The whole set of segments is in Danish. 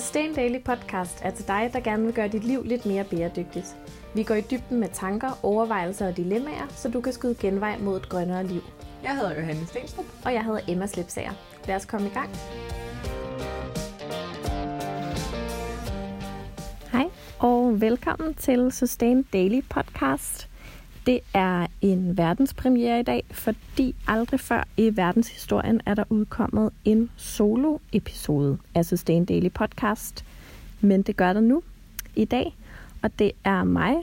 Sustain Daily Podcast er til dig, der gerne vil gøre dit liv lidt mere bæredygtigt. Vi går i dybden med tanker, overvejelser og dilemmaer, så du kan skyde genvej mod et grønnere liv. Jeg hedder Johanne Stenstrup. Og jeg hedder Emma Slipsager. Lad os komme i gang. Hej og velkommen til Sustain Daily Podcast. Det er en verdenspremiere i dag, fordi aldrig før i verdenshistorien er der udkommet en solo-episode af Sustain Daily Podcast. Men det gør der nu i dag, og det er mig,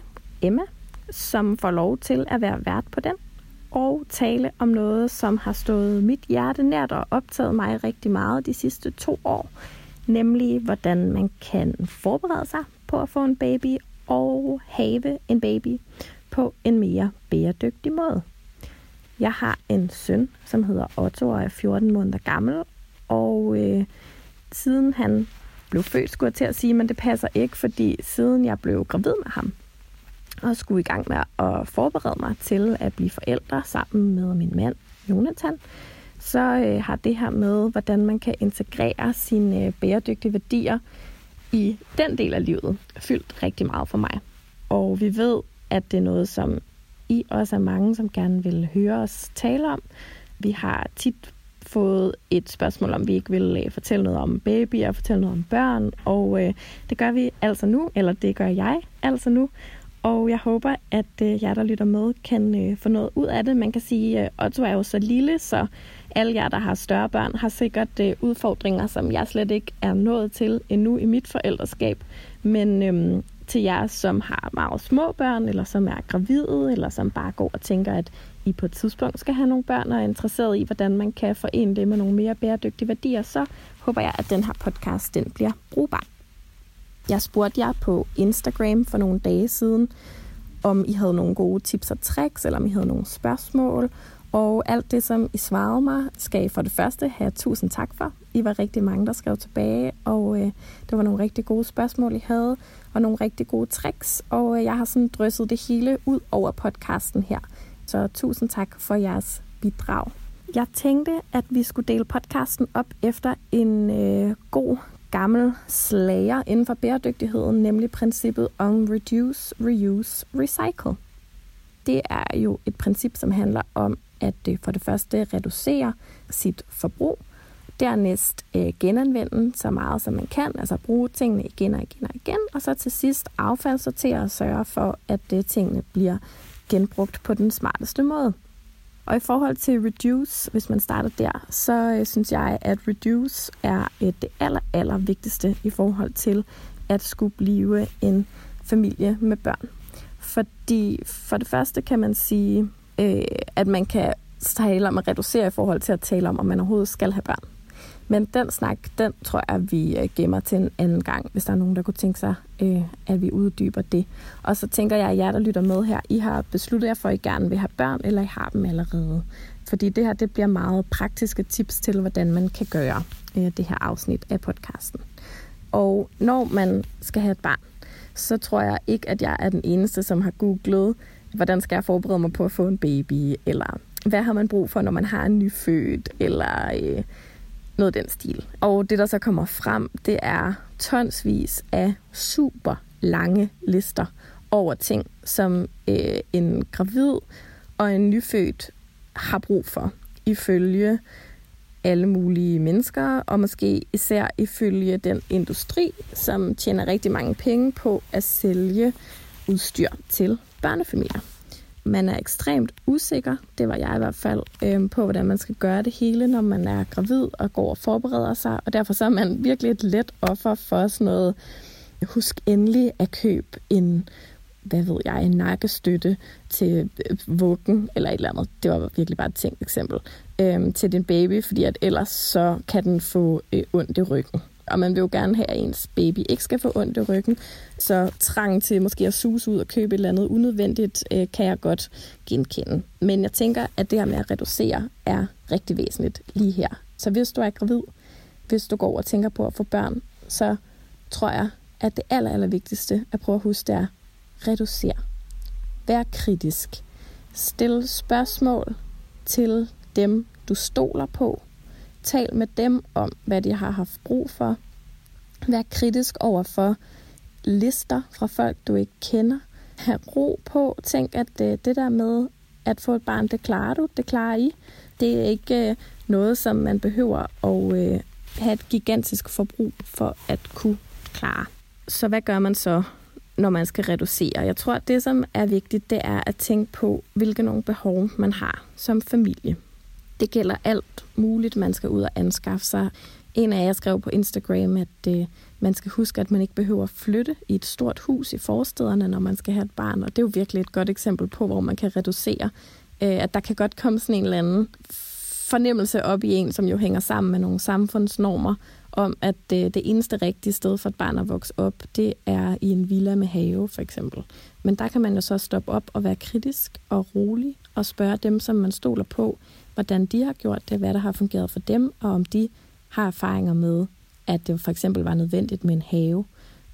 Emma, som får lov til at være vært på den og tale om noget, som har stået mit hjerte nært og optaget mig rigtig meget de sidste to år, nemlig hvordan man kan forberede sig på at få en baby og have en baby på en mere bæredygtig måde. Jeg har en søn, som hedder Otto og er 14 måneder gammel, og øh, siden han blev født, skulle jeg til at sige, men det passer ikke, fordi siden jeg blev gravid med ham, og skulle i gang med at forberede mig til at blive forældre sammen med min mand, Jonathan, så øh, har det her med, hvordan man kan integrere sine øh, bæredygtige værdier i den del af livet, fyldt rigtig meget for mig. Og vi ved, at det er noget, som I også er mange, som gerne vil høre os tale om. Vi har tit fået et spørgsmål, om vi ikke vil øh, fortælle noget om babyer, fortælle noget om børn, og øh, det gør vi altså nu, eller det gør jeg altså nu. Og jeg håber, at øh, jer, der lytter med, kan øh, få noget ud af det. Man kan sige, at øh, Otto er jo så lille, så alle jer, der har større børn, har sikkert øh, udfordringer, som jeg slet ikke er nået til endnu i mit forældreskab. Men øh, til jer, som har meget små børn, eller som er gravide, eller som bare går og tænker, at I på et tidspunkt skal have nogle børn, og er interesseret i, hvordan man kan forene det med nogle mere bæredygtige værdier, så håber jeg, at den her podcast den bliver brugbar. Jeg spurgte jer på Instagram for nogle dage siden, om I havde nogle gode tips og tricks, eller om I havde nogle spørgsmål. Og alt det, som I svarede mig, skal I for det første have tusind tak for. I var rigtig mange, der skrev tilbage, og øh, det var nogle rigtig gode spørgsmål, I havde, og nogle rigtig gode tricks. Og øh, jeg har sådan drysset det hele ud over podcasten her. Så tusind tak for jeres bidrag. Jeg tænkte, at vi skulle dele podcasten op efter en øh, god gammel slager inden for bæredygtigheden, nemlig princippet om reduce, reuse, recycle. Det er jo et princip, som handler om at øh, for det første reducere sit forbrug, dernæst øh, genanvende så meget som man kan, altså bruge tingene igen og igen og igen, og så til sidst affaldssortere og sørge for, at øh, tingene bliver genbrugt på den smarteste måde. Og i forhold til reduce, hvis man starter der, så øh, synes jeg, at reduce er øh, det aller, aller vigtigste i forhold til at skulle blive en familie med børn. Fordi for det første kan man sige, øh, at man kan tale om at reducere i forhold til at tale om, om man overhovedet skal have børn. Men den snak, den tror jeg, vi øh, gemmer til en anden gang, hvis der er nogen, der kunne tænke sig, øh, at vi uddyber det. Og så tænker jeg, at jer, der lytter med her, I har besluttet jer for, at I gerne vil have børn, eller I har dem allerede. Fordi det her, det bliver meget praktiske tips til, hvordan man kan gøre øh, det her afsnit af podcasten. Og når man skal have et barn, så tror jeg ikke, at jeg er den eneste, som har googlet, hvordan skal jeg forberede mig på at få en baby, eller hvad har man brug for, når man har en nyfødt, eller øh, noget den stil. Og det, der så kommer frem, det er tonsvis af super lange lister over ting, som øh, en gravid og en nyfødt har brug for, ifølge alle mulige mennesker, og måske især ifølge den industri, som tjener rigtig mange penge på at sælge udstyr til børnefamilier man er ekstremt usikker, det var jeg i hvert fald, øh, på hvordan man skal gøre det hele, når man er gravid og går og forbereder sig. Og derfor så er man virkelig et let offer for sådan noget, husk endelig at købe en hvad ved jeg, en nakkestøtte til øh, vuggen, eller et eller andet. Det var virkelig bare et tænkt eksempel. Øhm, til din baby, fordi at ellers så kan den få øh, ondt i ryggen og man vil jo gerne have, at ens baby ikke skal få ondt i ryggen. Så trang til måske at suse ud og købe et eller andet unødvendigt, øh, kan jeg godt genkende. Men jeg tænker, at det her med at reducere er rigtig væsentligt lige her. Så hvis du er gravid, hvis du går og tænker på at få børn, så tror jeg, at det aller, aller vigtigste at prøve at huske, det er reducere. Vær kritisk. Stil spørgsmål til dem, du stoler på. Tal med dem om, hvad de har haft brug for. Vær kritisk over for lister fra folk, du ikke kender. Ha' ro på. Tænk, at det, det der med at få et barn, det klarer du, det klarer I. Det er ikke øh, noget, som man behøver at øh, have et gigantisk forbrug for at kunne klare. Så hvad gør man så, når man skal reducere? Jeg tror, at det, som er vigtigt, det er at tænke på, hvilke nogle behov man har som familie. Det gælder alt muligt, man skal ud og anskaffe sig. En af jer skrev på Instagram, at øh, man skal huske, at man ikke behøver at flytte i et stort hus i forstederne, når man skal have et barn. Og det er jo virkelig et godt eksempel på, hvor man kan reducere. Øh, at der kan godt komme sådan en eller anden fornemmelse op i en, som jo hænger sammen med nogle samfundsnormer, om at det, det eneste rigtige sted for et barn at vokse op, det er i en villa med have, for eksempel. Men der kan man jo så stoppe op og være kritisk og rolig og spørge dem, som man stoler på, hvordan de har gjort det, hvad der har fungeret for dem, og om de har erfaringer med, at det for eksempel var nødvendigt med en have.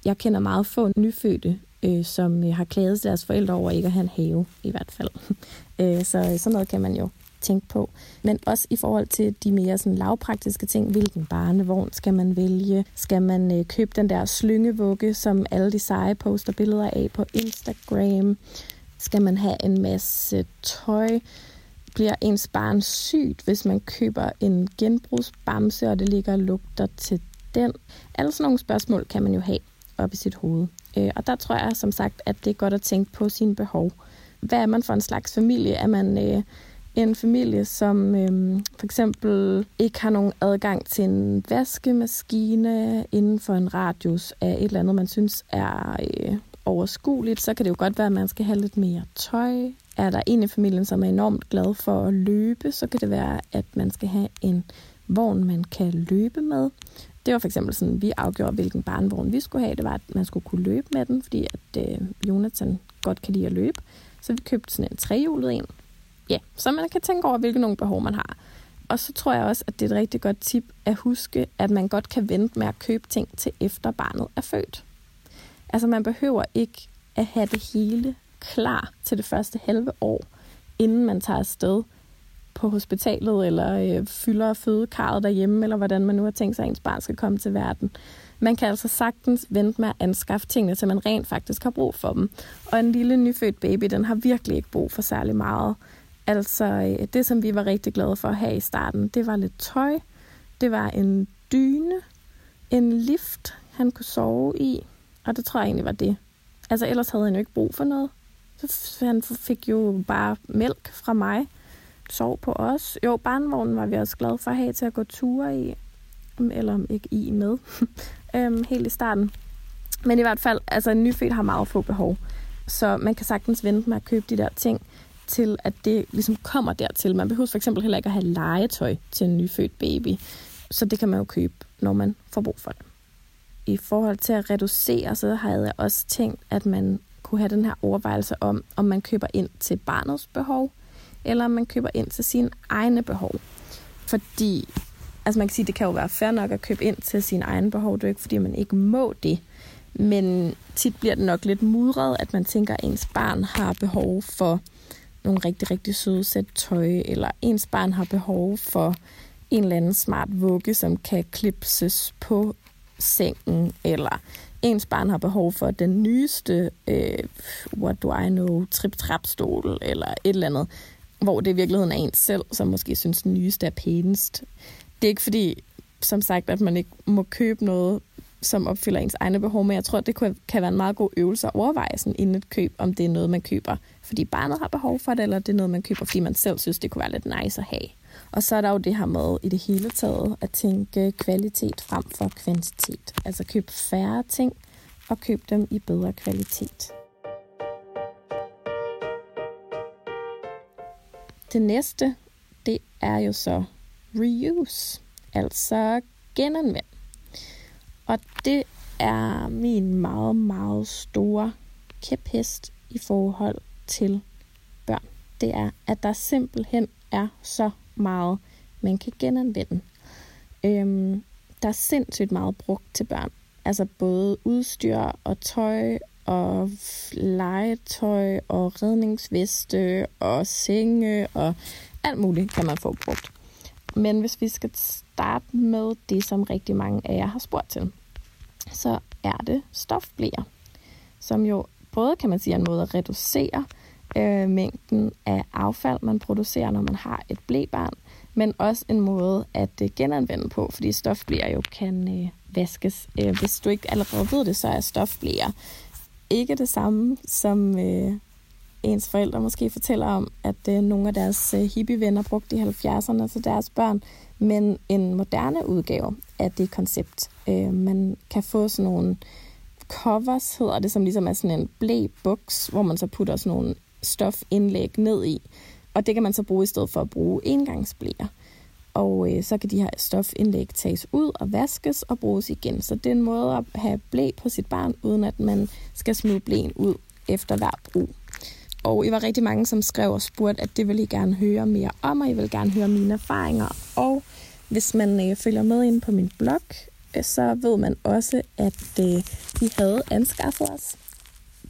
Jeg kender meget få nyfødte, øh, som øh, har klaget deres forældre over ikke at have en have, i hvert fald. øh, så øh, sådan noget kan man jo tænke på. Men også i forhold til de mere sådan lavpraktiske ting. Hvilken barnevogn skal man vælge? Skal man øh, købe den der slyngevugge, som alle de seje poster billeder af på Instagram? Skal man have en masse tøj? Bliver ens barn sygt, hvis man køber en genbrugsbamse, og det ligger og lugter til den? Alle sådan nogle spørgsmål kan man jo have op i sit hoved. Øh, og der tror jeg som sagt, at det er godt at tænke på sine behov. Hvad er man for en slags familie? Er man øh, en familie, som øh, for eksempel ikke har nogen adgang til en vaskemaskine inden for en radius af et eller andet, man synes er øh, overskueligt, så kan det jo godt være, at man skal have lidt mere tøj. Er der en i familien, som er enormt glad for at løbe, så kan det være, at man skal have en vogn, man kan løbe med. Det var for eksempel sådan, vi afgjorde, hvilken barnevogn vi skulle have. Det var, at man skulle kunne løbe med den, fordi at øh, Jonathan godt kan lide at løbe. Så vi købte sådan en trehjulet en, ja, så man kan tænke over, hvilke nogle behov man har. Og så tror jeg også, at det er et rigtig godt tip at huske, at man godt kan vente med at købe ting til efter barnet er født. Altså man behøver ikke at have det hele klar til det første halve år, inden man tager afsted på hospitalet, eller øh, fylder fødekarret derhjemme, eller hvordan man nu har tænkt sig, at ens barn skal komme til verden. Man kan altså sagtens vente med at anskaffe tingene, til man rent faktisk har brug for dem. Og en lille nyfødt baby, den har virkelig ikke brug for særlig meget. Altså, øh, det som vi var rigtig glade for at have i starten, det var lidt tøj, det var en dyne, en lift, han kunne sove i, og det tror jeg egentlig var det. Altså, ellers havde han jo ikke brug for noget. Så han fik jo bare mælk fra mig, sov på os. Jo, barnvognen var vi også glade for at have til at gå ture i, mm, eller ikke i med, øhm, helt i starten. Men i hvert fald, altså en nyfødt har meget få behov. Så man kan sagtens vente med at købe de der ting til, at det ligesom kommer dertil. Man behøver for eksempel heller ikke at have legetøj til en nyfødt baby. Så det kan man jo købe, når man får brug for det. I forhold til at reducere, så havde jeg også tænkt, at man kunne have den her overvejelse om, om man køber ind til barnets behov, eller om man køber ind til sine egne behov. Fordi, altså man kan sige, det kan jo være fair nok at købe ind til sine egne behov, det er ikke fordi, man ikke må det. Men tit bliver det nok lidt mudret, at man tænker, at ens barn har behov for nogle rigtig, rigtig søde sæt tøj, eller ens barn har behov for en eller anden smart vugge, som kan klipses på sengen, eller ens barn har behov for den nyeste, øh, what do I know, trip-trap-stol, eller et eller andet, hvor det i virkeligheden er ens selv, som måske synes, den nyeste er pænest. Det er ikke fordi, som sagt, at man ikke må købe noget, som opfylder ens egne behov, men jeg tror, det kan være en meget god øvelse at overveje sådan inden et køb, om det er noget, man køber fordi barnet har behov for det, eller det er noget, man køber, fordi man selv synes, det kunne være lidt nice at have. Og så er der jo det her med i det hele taget at tænke kvalitet frem for kvantitet. Altså køb færre ting, og køb dem i bedre kvalitet. Det næste, det er jo så reuse, altså genanvend. Og det er min meget, meget store kæphest i forhold til børn, det er, at der simpelthen er så meget, man kan genanvende. Øhm, der er sindssygt meget brugt til børn. Altså både udstyr og tøj og legetøj og redningsveste og senge og alt muligt kan man få brugt. Men hvis vi skal starte med det, som rigtig mange af jer har spurgt til, så er det stofblæer, som jo både kan man sige er en måde at reducere øh, mængden af affald, man producerer, når man har et blæbarn, men også en måde at øh, genanvende på, fordi stofblæer jo kan øh, vaskes. Øh, hvis du ikke allerede ved det, så er stofblæer ikke det samme, som øh, ens forældre måske fortæller om, at øh, nogle af deres øh, hippievenner brugte i 70'erne til deres børn, men en moderne udgave af det koncept. Øh, man kan få sådan nogle covers, hedder det, som ligesom er sådan en blæbuks, hvor man så putter sådan nogle stofindlæg ned i. Og det kan man så bruge i stedet for at bruge engangsblæer. Og øh, så kan de her stofindlæg tages ud og vaskes og bruges igen. Så det er en måde at have blæ på sit barn, uden at man skal smide blæen ud efter hver brug. Og I var rigtig mange, som skrev og spurgte, at det vil I gerne høre mere om, og I vil gerne høre mine erfaringer. Og hvis man øh, følger med ind på min blog, øh, så ved man også, at øh, vi havde anskaffet os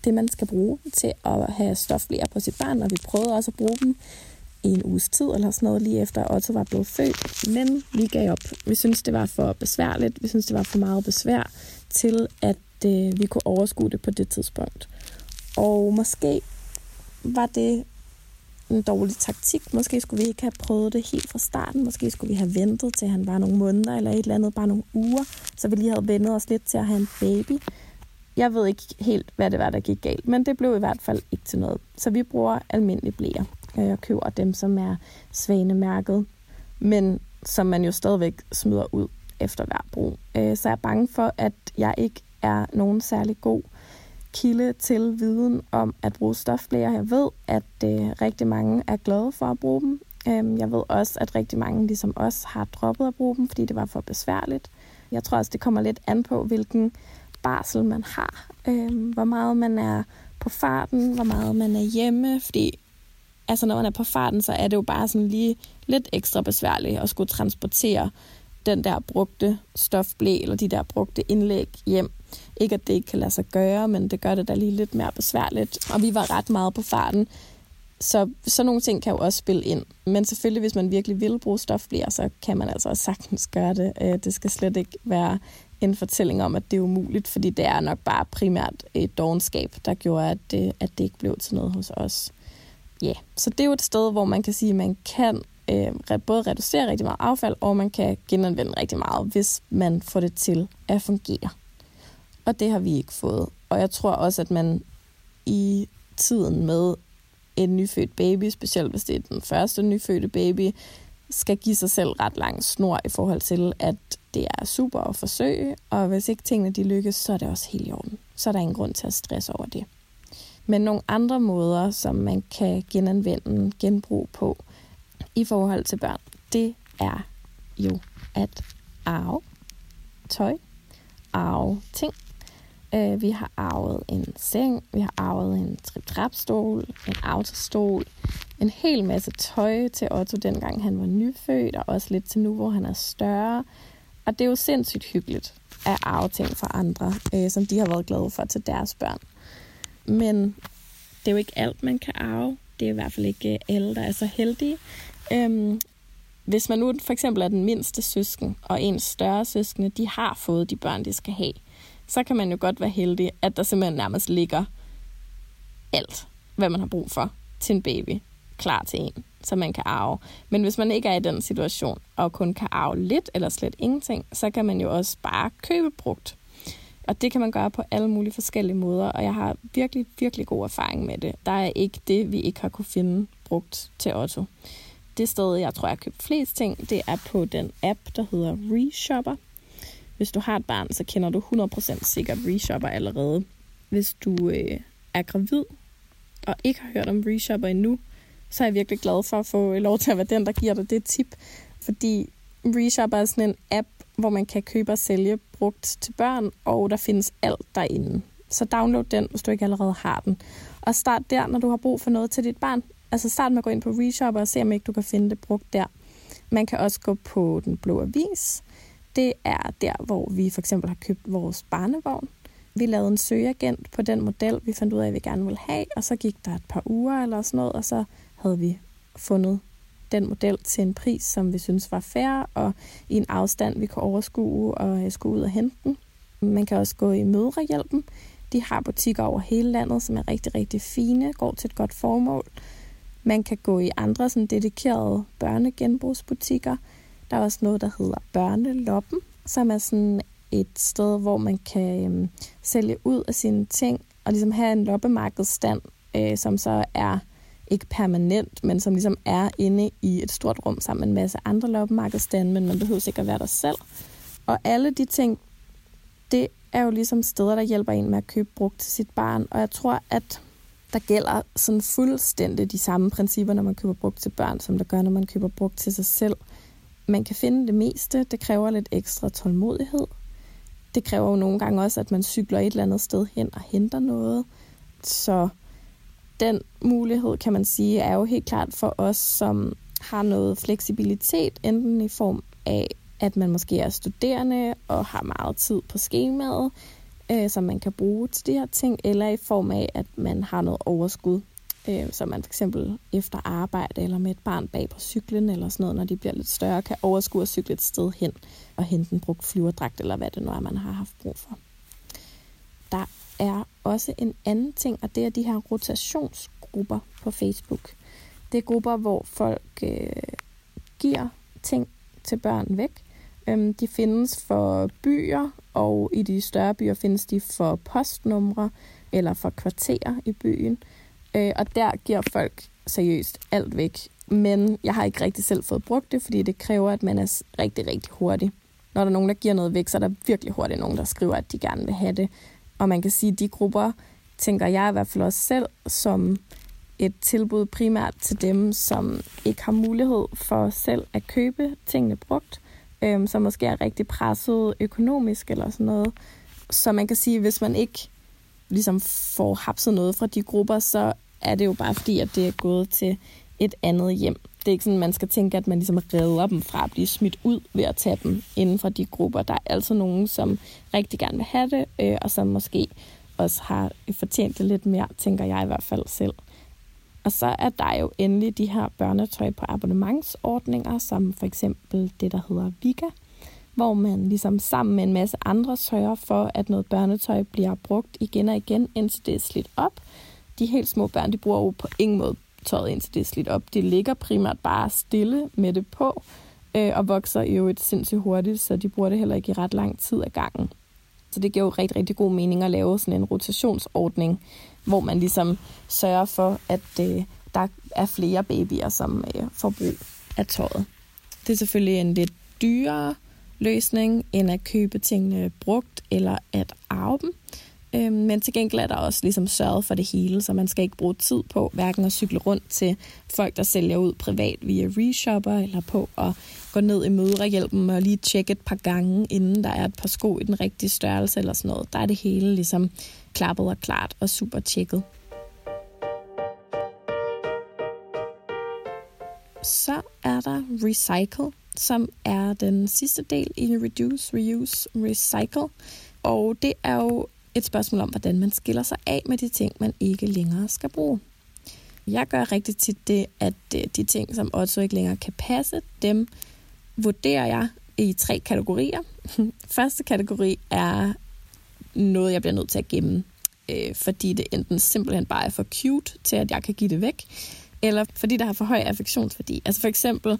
det, man skal bruge til at have stoflæger på sit barn, og vi prøvede også at bruge dem i en uges tid eller sådan noget, lige efter Otto var blevet født. Men vi gav op. Vi synes det var for besværligt. Vi synes det var for meget besvær til, at øh, vi kunne overskue det på det tidspunkt. Og måske var det en dårlig taktik. Måske skulle vi ikke have prøvet det helt fra starten. Måske skulle vi have ventet til han var nogle måneder eller et eller andet, bare nogle uger, så vi lige havde vendet os lidt til at have en baby. Jeg ved ikke helt, hvad det var, der gik galt, men det blev i hvert fald ikke til noget. Så vi bruger almindelige blæer. Jeg øh, køber dem, som er svanemærket, men som man jo stadigvæk smider ud efter hver brug. Øh, så jeg er bange for, at jeg ikke er nogen særlig god kilde til viden om at bruge stofblæer. Jeg ved, at øh, rigtig mange er glade for at bruge dem. Øh, jeg ved også, at rigtig mange ligesom os har droppet at bruge dem, fordi det var for besværligt. Jeg tror også, det kommer lidt an på, hvilken barsel man har. Øh, hvor meget man er på farten, hvor meget man er hjemme, fordi altså når man er på farten, så er det jo bare sådan lige lidt ekstra besværligt at skulle transportere den der brugte stofblæ eller de der brugte indlæg hjem. Ikke at det ikke kan lade sig gøre, men det gør det da lige lidt mere besværligt. Og vi var ret meget på farten, så sådan nogle ting kan jo også spille ind. Men selvfølgelig, hvis man virkelig vil bruge stofblæer, så kan man altså også sagtens gøre det. Øh, det skal slet ikke være en fortælling om, at det er umuligt, fordi det er nok bare primært et dogenskab, der gjorde, at det, at det ikke blev til noget hos os. Ja, yeah. så det er jo et sted, hvor man kan sige, at man kan øh, både reducere rigtig meget affald, og man kan genanvende rigtig meget, hvis man får det til at fungere. Og det har vi ikke fået. Og jeg tror også, at man i tiden med en nyfødt baby, specielt hvis det er den første nyfødte baby, skal give sig selv ret lang snor i forhold til, at det er super at forsøge, og hvis ikke tingene de lykkes, så er det også helt i orden. Så er der ingen grund til at stresse over det. Men nogle andre måder, som man kan genanvende, genbrug på i forhold til børn, det er jo at arve tøj, arve ting. Øh, vi har arvet en seng, vi har arvet en trip-trap-stol, en autostol, en hel masse tøj til Otto, dengang han var nyfødt, og også lidt til nu, hvor han er større. Og det er jo sindssygt hyggeligt at arve ting fra andre, øh, som de har været glade for til deres børn. Men det er jo ikke alt, man kan arve. Det er i hvert fald ikke øh, alle, der er så heldige. Øhm, hvis man nu for eksempel er den mindste søsken, og ens større søskende, de har fået de børn, de skal have, så kan man jo godt være heldig, at der simpelthen nærmest ligger alt, hvad man har brug for til en baby, klar til en, så man kan arve. Men hvis man ikke er i den situation, og kun kan arve lidt eller slet ingenting, så kan man jo også bare købe brugt. Og det kan man gøre på alle mulige forskellige måder, og jeg har virkelig, virkelig god erfaring med det. Der er ikke det, vi ikke har kunne finde brugt til Otto. Det sted, jeg tror, jeg har købt flest ting, det er på den app, der hedder Reshopper. Hvis du har et barn, så kender du 100% sikkert Reshopper allerede. Hvis du øh, er gravid og ikke har hørt om Reshopper endnu, så er jeg virkelig glad for at få lov til at være den, der giver dig det tip. Fordi Reshop er sådan en app, hvor man kan købe og sælge brugt til børn, og der findes alt derinde. Så download den, hvis du ikke allerede har den. Og start der, når du har brug for noget til dit barn. Altså start med at gå ind på Reshop og se, om ikke du kan finde det brugt der. Man kan også gå på Den Blå Avis. Det er der, hvor vi for eksempel har købt vores barnevogn. Vi lavede en søgeagent på den model, vi fandt ud af, at vi gerne ville have, og så gik der et par uger eller sådan noget, og så havde vi fundet den model til en pris, som vi synes var fair, og i en afstand, vi kunne overskue og øh, skulle ud og hente den. Man kan også gå i mødrehjælpen. De har butikker over hele landet, som er rigtig, rigtig fine, går til et godt formål. Man kan gå i andre sådan dedikerede børnegenbrugsbutikker. Der er også noget, der hedder Børneloppen, som er sådan et sted, hvor man kan øhm, sælge ud af sine ting og ligesom have en loppemarkedsstand, øh, som så er ikke permanent, men som ligesom er inde i et stort rum sammen med en masse andre loppemarkedsstande, men man behøver sikkert være der selv. Og alle de ting, det er jo ligesom steder, der hjælper en med at købe brugt til sit barn. Og jeg tror, at der gælder sådan fuldstændig de samme principper, når man køber brugt til børn, som der gør, når man køber brugt til sig selv. Man kan finde det meste. Det kræver lidt ekstra tålmodighed. Det kræver jo nogle gange også, at man cykler et eller andet sted hen og henter noget. Så den mulighed, kan man sige, er jo helt klart for os, som har noget fleksibilitet, enten i form af, at man måske er studerende og har meget tid på skemaet, øh, som man kan bruge til de her ting, eller i form af, at man har noget overskud, øh, som man fx efter arbejde eller med et barn bag på cyklen eller sådan noget, når de bliver lidt større, kan overskue at cykle et sted hen og hente en brugt flyverdragt, eller hvad det nu er, man har haft brug for. Der er også en anden ting, og det er de her rotationsgrupper på Facebook. Det er grupper, hvor folk øh, giver ting til børn væk. Øhm, de findes for byer, og i de større byer findes de for postnumre eller for kvarterer i byen. Øh, og der giver folk seriøst alt væk. Men jeg har ikke rigtig selv fået brugt det, fordi det kræver, at man er rigtig, rigtig hurtig. Når der er nogen, der giver noget væk, så er der virkelig hurtigt nogen, der skriver, at de gerne vil have det. Og man kan sige, at de grupper, tænker jeg i hvert fald også selv, som et tilbud primært til dem, som ikke har mulighed for selv at købe tingene brugt, øhm, som måske er rigtig presset økonomisk eller sådan noget. Så man kan sige, at hvis man ikke ligesom får hapset noget fra de grupper, så er det jo bare fordi, at det er gået til et andet hjem. Det er ikke sådan, at man skal tænke, at man ligesom redder dem fra at blive smidt ud ved at tage dem inden for de grupper. Der er altså nogen, som rigtig gerne vil have det, øh, og som måske også har fortjent det lidt mere, tænker jeg i hvert fald selv. Og så er der jo endelig de her børnetøj på abonnementsordninger, som for eksempel det, der hedder Vika, hvor man ligesom sammen med en masse andre sørger for, at noget børnetøj bliver brugt igen og igen, indtil det er slidt op. De helt små børn, de bruger jo på ingen måde tøjet, indtil det er slidt op. De ligger primært bare stille med det på, øh, og vokser jo et sindssygt hurtigt, så de bruger det heller ikke i ret lang tid af gangen. Så det giver jo rigtig, rigtig god mening at lave sådan en rotationsordning, hvor man ligesom sørger for, at øh, der er flere babyer, som øh, får brug af tøjet. Det er selvfølgelig en lidt dyrere løsning, end at købe tingene brugt eller at arve dem. Øh, men til gengæld er der også ligesom sørget for det hele, så man skal ikke bruge tid på hverken at cykle rundt til folk, der sælger ud privat via reshopper, eller på at gå ned i mødrehjælpen og lige tjekke et par gange, inden der er et par sko i den rigtige størrelse eller sådan noget. Der er det hele ligesom klappet og klart og super tjekket. Så er der Recycle, som er den sidste del i Reduce, Reuse, Recycle. Og det er jo et spørgsmål om, hvordan man skiller sig af med de ting, man ikke længere skal bruge. Jeg gør rigtig tit det, at øh, de ting, som Otto ikke længere kan passe, dem vurderer jeg i tre kategorier. Første kategori er noget, jeg bliver nødt til at gemme, øh, fordi det enten simpelthen bare er for cute til, at jeg kan give det væk, eller fordi der har for høj affektionsværdi. Altså for eksempel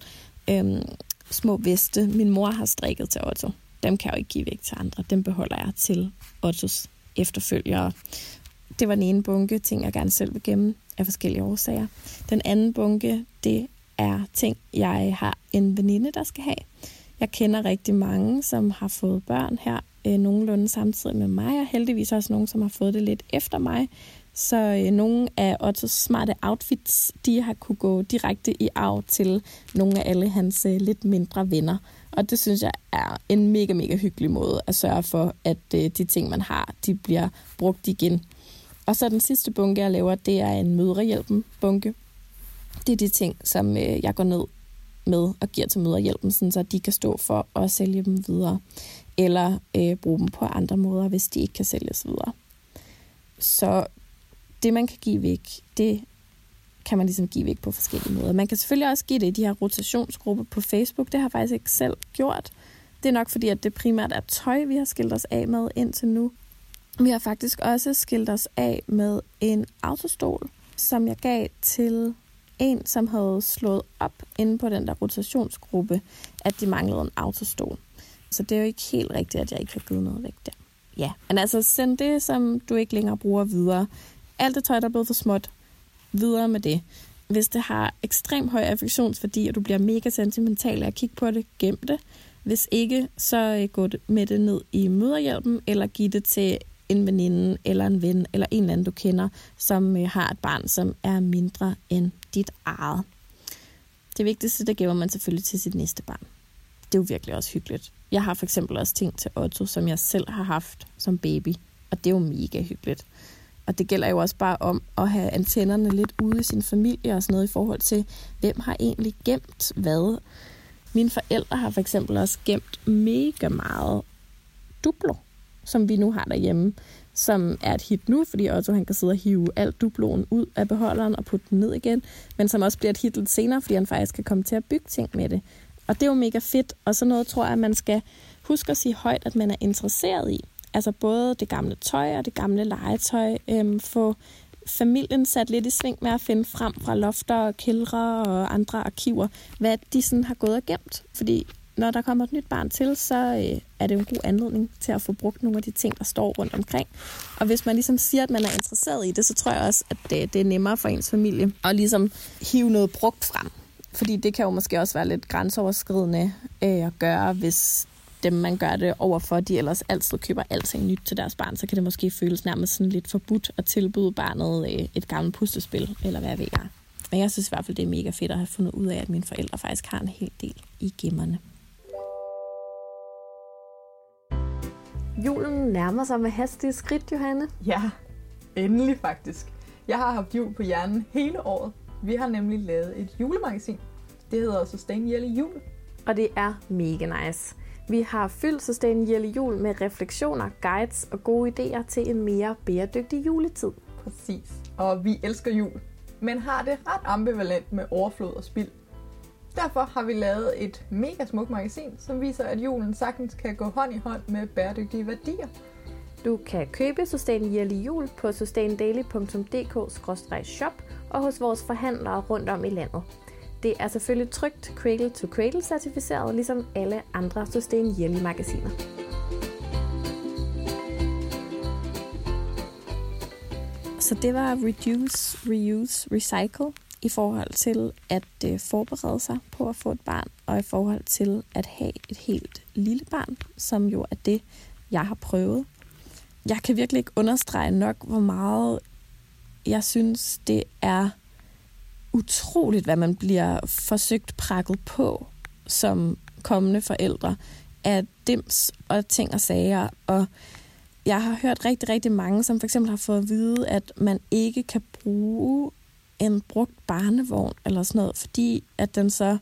øh, små veste, min mor har strikket til Otto. Dem kan jeg jo ikke give væk til andre. Dem beholder jeg til Ottos efterfølgere. Det var den ene bunke ting, jeg gerne selv vil gemme af forskellige årsager. Den anden bunke, det er ting, jeg har en veninde, der skal have. Jeg kender rigtig mange, som har fået børn her øh, nogenlunde samtidig med mig, og heldigvis også nogen, som har fået det lidt efter mig. Så øh, nogle af Ottos smarte outfits, de har kunne gå direkte i arv til nogle af alle hans øh, lidt mindre venner. Og det synes jeg er en mega, mega hyggelig måde at sørge for, at øh, de ting, man har, de bliver brugt igen. Og så den sidste bunke, jeg laver, det er en mødrehjælpen-bunke. Det er de ting, som øh, jeg går ned med og giver til mødrehjælpen, sådan så de kan stå for at sælge dem videre, eller øh, bruge dem på andre måder, hvis de ikke kan sælges videre. Så det, man kan give væk, det kan man ligesom give væk på forskellige måder. Man kan selvfølgelig også give det i de her rotationsgrupper på Facebook. Det har jeg faktisk ikke selv gjort. Det er nok fordi, at det primært er tøj, vi har skilt os af med indtil nu. Vi har faktisk også skilt os af med en autostol, som jeg gav til en, som havde slået op inde på den der rotationsgruppe, at de manglede en autostol. Så det er jo ikke helt rigtigt, at jeg ikke har givet noget væk der. Ja, men altså send det, som du ikke længere bruger videre. Alt det tøj, der er blevet for småt, videre med det. Hvis det har ekstremt høj affektionsværdi, og du bliver mega sentimental af at kigge på det, gem det. Hvis ikke, så øh, gå med det ned i møderhjælpen, eller giv det til en veninde, eller en ven, eller en eller anden, du kender, som øh, har et barn, som er mindre end dit eget. Det vigtigste, det giver man selvfølgelig til sit næste barn. Det er jo virkelig også hyggeligt. Jeg har for eksempel også ting til Otto, som jeg selv har haft som baby, og det er jo mega hyggeligt. Og det gælder jo også bare om at have antennerne lidt ude i sin familie og sådan noget i forhold til, hvem har egentlig gemt hvad. Mine forældre har for eksempel også gemt mega meget duplo, som vi nu har derhjemme, som er et hit nu, fordi Otto han kan sidde og hive alt duploen ud af beholderen og putte den ned igen, men som også bliver et hit lidt senere, fordi han faktisk kan komme til at bygge ting med det. Og det er jo mega fedt, og så noget tror jeg, at man skal huske at sige højt, at man er interesseret i. Altså både det gamle tøj og det gamle legetøj. Øhm, få familien sat lidt i sving med at finde frem fra lofter og kældre og andre arkiver, hvad de sådan har gået og gemt. Fordi når der kommer et nyt barn til, så øh, er det en god anledning til at få brugt nogle af de ting, der står rundt omkring. Og hvis man ligesom siger, at man er interesseret i det, så tror jeg også, at det, det er nemmere for ens familie at ligesom hive noget brugt frem. Fordi det kan jo måske også være lidt grænseoverskridende øh, at gøre, hvis dem, man gør det overfor, de ellers altid køber alting nyt til deres barn, så kan det måske føles nærmest sådan lidt forbudt at tilbyde barnet øh, et gammelt puslespil, eller hvad ved jeg. Men jeg synes i hvert fald, det er mega fedt at have fundet ud af, at mine forældre faktisk har en hel del i gemmerne. Julen nærmer sig med hastige skridt, Johanne. Ja, endelig faktisk. Jeg har haft jul på hjernen hele året. Vi har nemlig lavet et julemagasin. Det hedder Sustain Jelle Jul. Og det er mega nice. Vi har fyldt Sustain Jelle Jul med refleksioner, guides og gode idéer til en mere bæredygtig juletid. Præcis. Og vi elsker jul, men har det ret ambivalent med overflod og spild. Derfor har vi lavet et mega smukt magasin, som viser, at julen sagtens kan gå hånd i hånd med bæredygtige værdier. Du kan købe Sustain Yearly Jul på sustaindaily.dk-shop og hos vores forhandlere rundt om i landet. Det er selvfølgelig trygt Cradle to Cradle certificeret, ligesom alle andre Sustain Yearly magasiner. Så det var Reduce, Reuse, Recycle i forhold til at øh, forberede sig på at få et barn, og i forhold til at have et helt lille barn, som jo er det, jeg har prøvet. Jeg kan virkelig ikke understrege nok, hvor meget jeg synes, det er utroligt, hvad man bliver forsøgt prakket på som kommende forældre af dims og ting og sager. Og jeg har hørt rigtig, rigtig mange, som for eksempel har fået at vide, at man ikke kan bruge en brugt barnevogn eller sådan noget, fordi at den så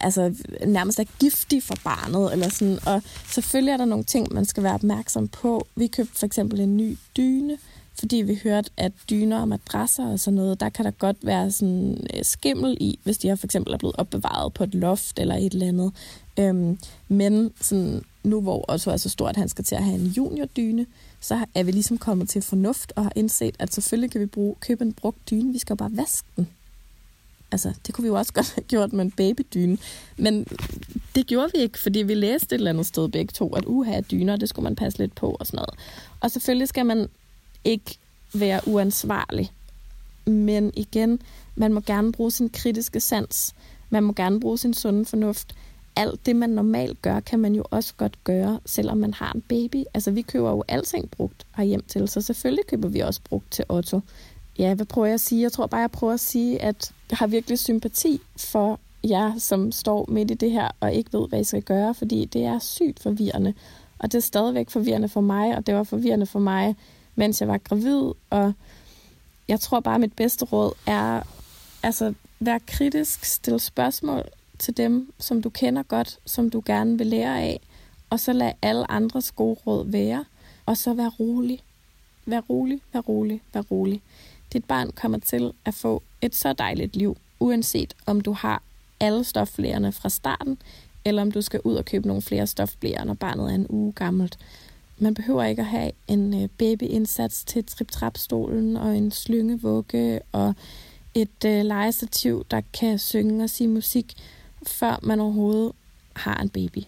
altså, nærmest er giftig for barnet. Eller sådan. Og selvfølgelig er der nogle ting, man skal være opmærksom på. Vi købte for eksempel en ny dyne, fordi vi hørte, at dyner og madrasser og sådan noget, der kan der godt være sådan øh, skimmel i, hvis de har for eksempel er blevet opbevaret på et loft eller et eller andet. Øhm, men sådan, nu hvor Otto er så stort, at han skal til at have en juniordyne, så er vi ligesom kommet til fornuft og har indset, at selvfølgelig kan vi bruge, købe en brugt dyne, vi skal jo bare vaske den. Altså, det kunne vi jo også godt have gjort med en babydyne. Men det gjorde vi ikke, fordi vi læste et eller andet sted begge to, at uha, dyner, det skulle man passe lidt på og sådan noget. Og selvfølgelig skal man ikke være uansvarlig. Men igen, man må gerne bruge sin kritiske sans. Man må gerne bruge sin sunde fornuft. Alt det, man normalt gør, kan man jo også godt gøre, selvom man har en baby. Altså, vi køber jo alting brugt hjem til, så selvfølgelig køber vi også brugt til Otto. Ja, hvad prøver jeg at sige? Jeg tror bare, jeg prøver at sige, at jeg har virkelig sympati for jer, som står midt i det her og ikke ved, hvad I skal gøre, fordi det er sygt forvirrende. Og det er stadigvæk forvirrende for mig, og det var forvirrende for mig, mens jeg var gravid. Og jeg tror bare, at mit bedste råd er, altså, vær kritisk, stille spørgsmål til dem, som du kender godt, som du gerne vil lære af, og så lad alle andres gode råd være, og så vær rolig. Vær rolig, vær rolig, vær rolig. Dit barn kommer til at få et så dejligt liv, uanset om du har alle stoflærerne fra starten, eller om du skal ud og købe nogle flere stofblære, når barnet er en uge gammelt. Man behøver ikke at have en øh, babyindsats til trip-trap-stolen og en slyngevugge og et øh, legestativ, der kan synge og sige musik, før man overhovedet har en baby.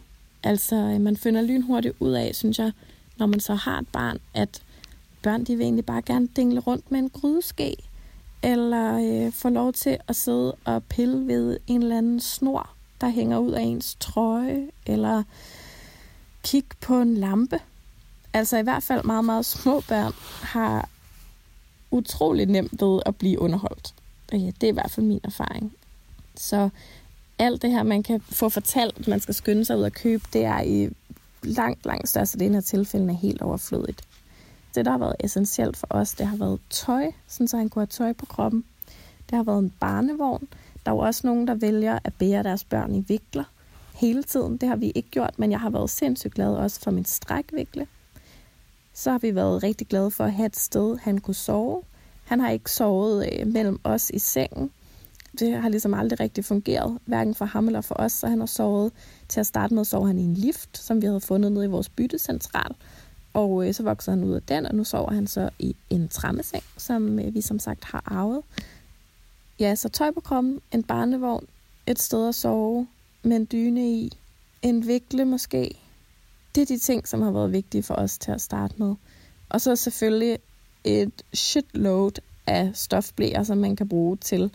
Altså, øh, man finder lynhurtigt ud af, synes jeg, når man så har et barn, at børn de vil egentlig bare gerne dingle rundt med en grydeske, eller øh, få lov til at sidde og pille ved en eller anden snor, der hænger ud af ens trøje, eller kigge på en lampe. Altså i hvert fald meget, meget små børn har utrolig nemt ved at blive underholdt. Ja, det er i hvert fald min erfaring. Så alt det her, man kan få fortalt, man skal skynde sig ud og købe, det er i langt, langt størstedelen af tilfældene helt overflødigt. Det, der har været essentielt for os, det har været tøj, sådan så han kunne have tøj på kroppen. Det har været en barnevogn. Der er jo også nogen, der vælger at bære deres børn i vikler hele tiden. Det har vi ikke gjort, men jeg har været sindssygt glad også for min strækvikle. Så har vi været rigtig glade for at have et sted, han kunne sove. Han har ikke sovet øh, mellem os i sengen. Det har ligesom aldrig rigtig fungeret, hverken for ham eller for os, så han har sovet. Til at starte med sov han i en lift, som vi havde fundet nede i vores byttecentral. Og øh, så voksede han ud af den, og nu sover han så i en trammeseng, som øh, vi som sagt har arvet. Ja, så tøj på kroppen, en barnevogn, et sted at sove, med en dyne i, en vikle måske. Det er de ting, som har været vigtige for os til at starte med. Og så selvfølgelig et shitload af stofblæer, som man kan bruge til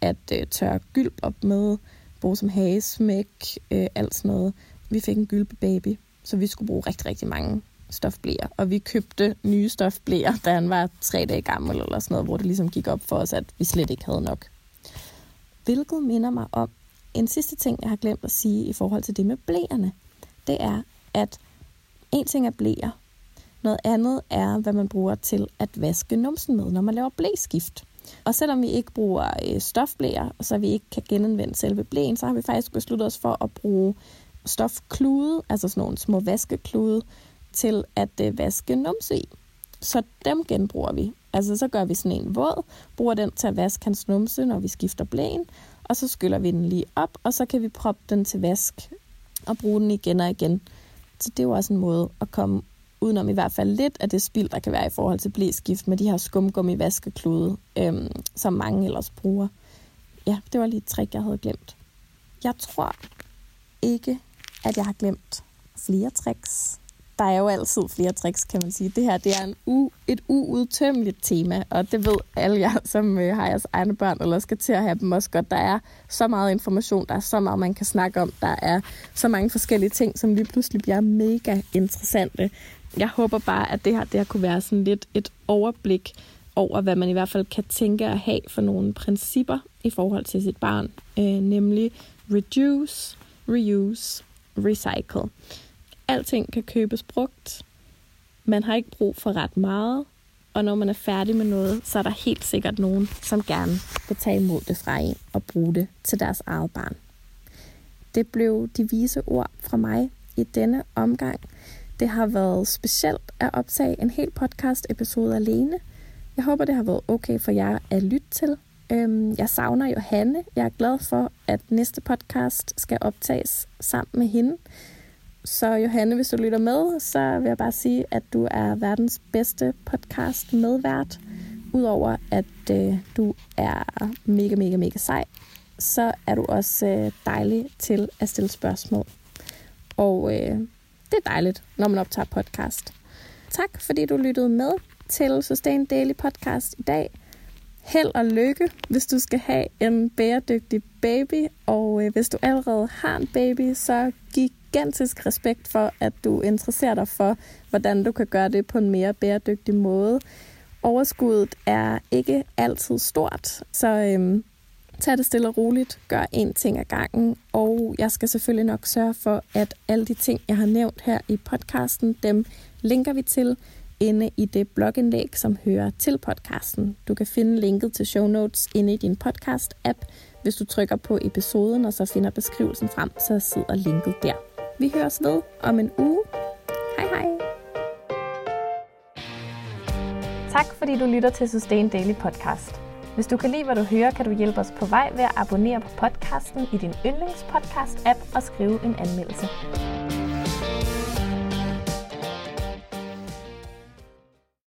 at øh, tørre gylp op med, bruge som hagesmæk, øh, alt sådan noget. Vi fik en gylpebaby, så vi skulle bruge rigtig, rigtig mange stofblæer. Og vi købte nye stofblæer, da han var tre dage gammel eller sådan noget, hvor det ligesom gik op for os, at vi slet ikke havde nok. Hvilket minder mig om en sidste ting, jeg har glemt at sige i forhold til det med blæerne. Det er, at en ting er blæer, noget andet er, hvad man bruger til at vaske numsen med, når man laver blæskift. Og selvom vi ikke bruger øh, stofblæer, så vi ikke kan genanvende selve blæen, så har vi faktisk besluttet os for at bruge stofklude, altså sådan nogle små vaskeklude, til at øh, vaske numse i. Så dem genbruger vi. Altså så gør vi sådan en våd, bruger den til at vaske hans numse, når vi skifter blæen, og så skyller vi den lige op, og så kan vi proppe den til vask og bruge den igen og igen. Så det er jo også en måde at komme udenom i hvert fald lidt af det spild, der kan være i forhold til blæskift med de her skumgummi vaskeklude, øhm, som mange ellers bruger. Ja, det var lige et trick, jeg havde glemt. Jeg tror ikke, at jeg har glemt flere tricks der er jo altid flere tricks, kan man sige. Det her det er en u, et uudtømmeligt tema, og det ved alle jer, som øh, har jeres egne børn, eller skal til at have dem også godt. Der er så meget information, der er så meget, man kan snakke om, der er så mange forskellige ting, som lige pludselig bliver mega interessante. Jeg håber bare, at det her, det her kunne være sådan lidt et overblik over, hvad man i hvert fald kan tænke at have for nogle principper i forhold til sit barn, øh, nemlig reduce, reuse, recycle. Alting kan købes brugt. Man har ikke brug for ret meget. Og når man er færdig med noget, så er der helt sikkert nogen, som gerne vil tage imod det fra en og bruge det til deres eget barn. Det blev de vise ord fra mig i denne omgang. Det har været specielt at optage en hel podcast-episode alene. Jeg håber, det har været okay for jer at lytte til. Øhm, jeg savner Johanne. Jeg er glad for, at næste podcast skal optages sammen med hende. Så Johanne, hvis du lytter med, så vil jeg bare sige, at du er verdens bedste podcast medvært. Udover at øh, du er mega, mega, mega sej, så er du også øh, dejlig til at stille spørgsmål. Og øh, det er dejligt, når man optager podcast. Tak fordi du lyttede med til Sustain Daily Podcast i dag. Held og lykke, hvis du skal have en bæredygtig baby. Og øh, hvis du allerede har en baby, så gigantisk respekt for, at du interesserer dig for, hvordan du kan gøre det på en mere bæredygtig måde. Overskuddet er ikke altid stort, så øhm, tag det stille og roligt, gør én ting ad gangen, og jeg skal selvfølgelig nok sørge for, at alle de ting, jeg har nævnt her i podcasten, dem linker vi til inde i det blogindlæg, som hører til podcasten. Du kan finde linket til show notes inde i din podcast-app. Hvis du trykker på episoden og så finder beskrivelsen frem, så sidder linket der. Vi høres ved om en uge. Hej hej. Tak fordi du lytter til Sustain Daily Podcast. Hvis du kan lide, hvad du hører, kan du hjælpe os på vej ved at abonnere på podcasten i din yndlingspodcast-app og skrive en anmeldelse.